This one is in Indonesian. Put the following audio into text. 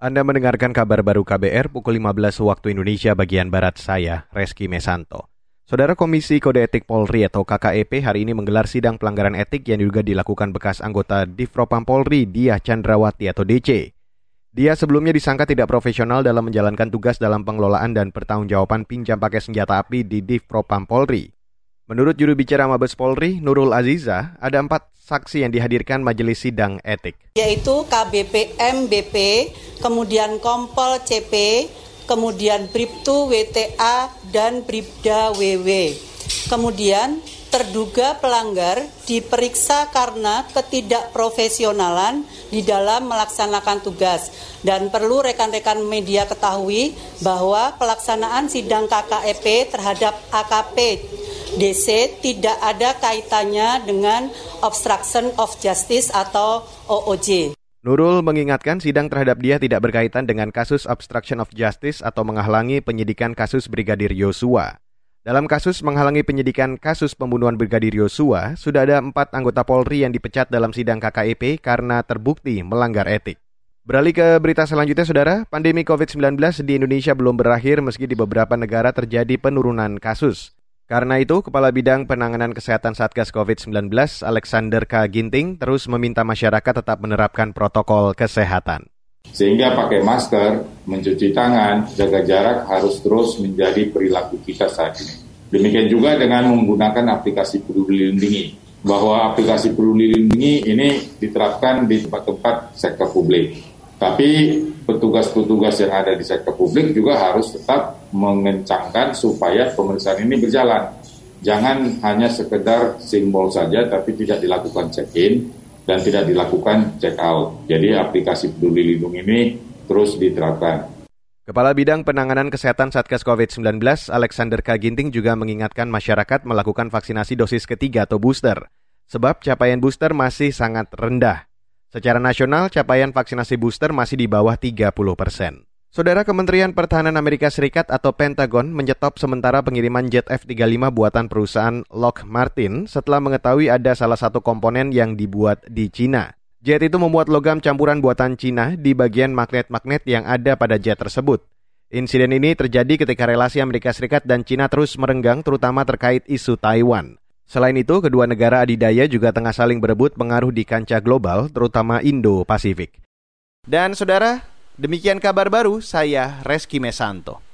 Anda mendengarkan kabar baru KBR pukul 15 waktu Indonesia bagian Barat saya, Reski Mesanto. Saudara Komisi Kode Etik Polri atau KKEP hari ini menggelar sidang pelanggaran etik yang juga dilakukan bekas anggota Divpropam Polri Dia Chandrawati atau DC. Dia sebelumnya disangka tidak profesional dalam menjalankan tugas dalam pengelolaan dan pertanggungjawaban pinjam pakai senjata api di Divpropam Polri. Menurut juru bicara Mabes Polri, Nurul Aziza, ada empat saksi yang dihadirkan majelis sidang etik. Yaitu KBP MBP, kemudian Kompol CP, kemudian Bribtu WTA, dan Bribda WW. Kemudian terduga pelanggar diperiksa karena ketidakprofesionalan di dalam melaksanakan tugas dan perlu rekan-rekan media ketahui bahwa pelaksanaan sidang KKEP terhadap AKP DC tidak ada kaitannya dengan obstruction of justice atau OOJ. Nurul mengingatkan sidang terhadap dia tidak berkaitan dengan kasus obstruction of justice atau menghalangi penyidikan kasus Brigadir Yosua. Dalam kasus menghalangi penyidikan kasus pembunuhan Brigadir Yosua, sudah ada empat anggota Polri yang dipecat dalam sidang KKIP karena terbukti melanggar etik. Beralih ke berita selanjutnya, Saudara. Pandemi COVID-19 di Indonesia belum berakhir meski di beberapa negara terjadi penurunan kasus. Karena itu, Kepala Bidang Penanganan Kesehatan Satgas COVID-19 Alexander K. Ginting terus meminta masyarakat tetap menerapkan protokol kesehatan. Sehingga pakai masker, mencuci tangan, jaga jarak harus terus menjadi perilaku kita saat ini. Demikian juga dengan menggunakan aplikasi peduli lindungi. Bahwa aplikasi peduli lindungi ini diterapkan di tempat-tempat sektor publik. Tapi petugas-petugas yang ada di sektor publik juga harus tetap mengencangkan supaya pemeriksaan ini berjalan. Jangan hanya sekedar simbol saja tapi tidak dilakukan check-in dan tidak dilakukan check-out. Jadi aplikasi peduli lindung ini terus diterapkan. Kepala Bidang Penanganan Kesehatan Satgas COVID-19 Alexander K. Ginting juga mengingatkan masyarakat melakukan vaksinasi dosis ketiga atau booster. Sebab capaian booster masih sangat rendah. Secara nasional, capaian vaksinasi booster masih di bawah 30 persen. Saudara Kementerian Pertahanan Amerika Serikat atau Pentagon menyetop sementara pengiriman jet F-35 buatan perusahaan Lockheed Martin setelah mengetahui ada salah satu komponen yang dibuat di Cina. Jet itu membuat logam campuran buatan Cina di bagian magnet-magnet yang ada pada jet tersebut. Insiden ini terjadi ketika relasi Amerika Serikat dan Cina terus merenggang terutama terkait isu Taiwan. Selain itu, kedua negara adidaya juga tengah saling berebut pengaruh di kancah global, terutama Indo-Pasifik. Dan saudara, demikian kabar baru saya Reski Mesanto.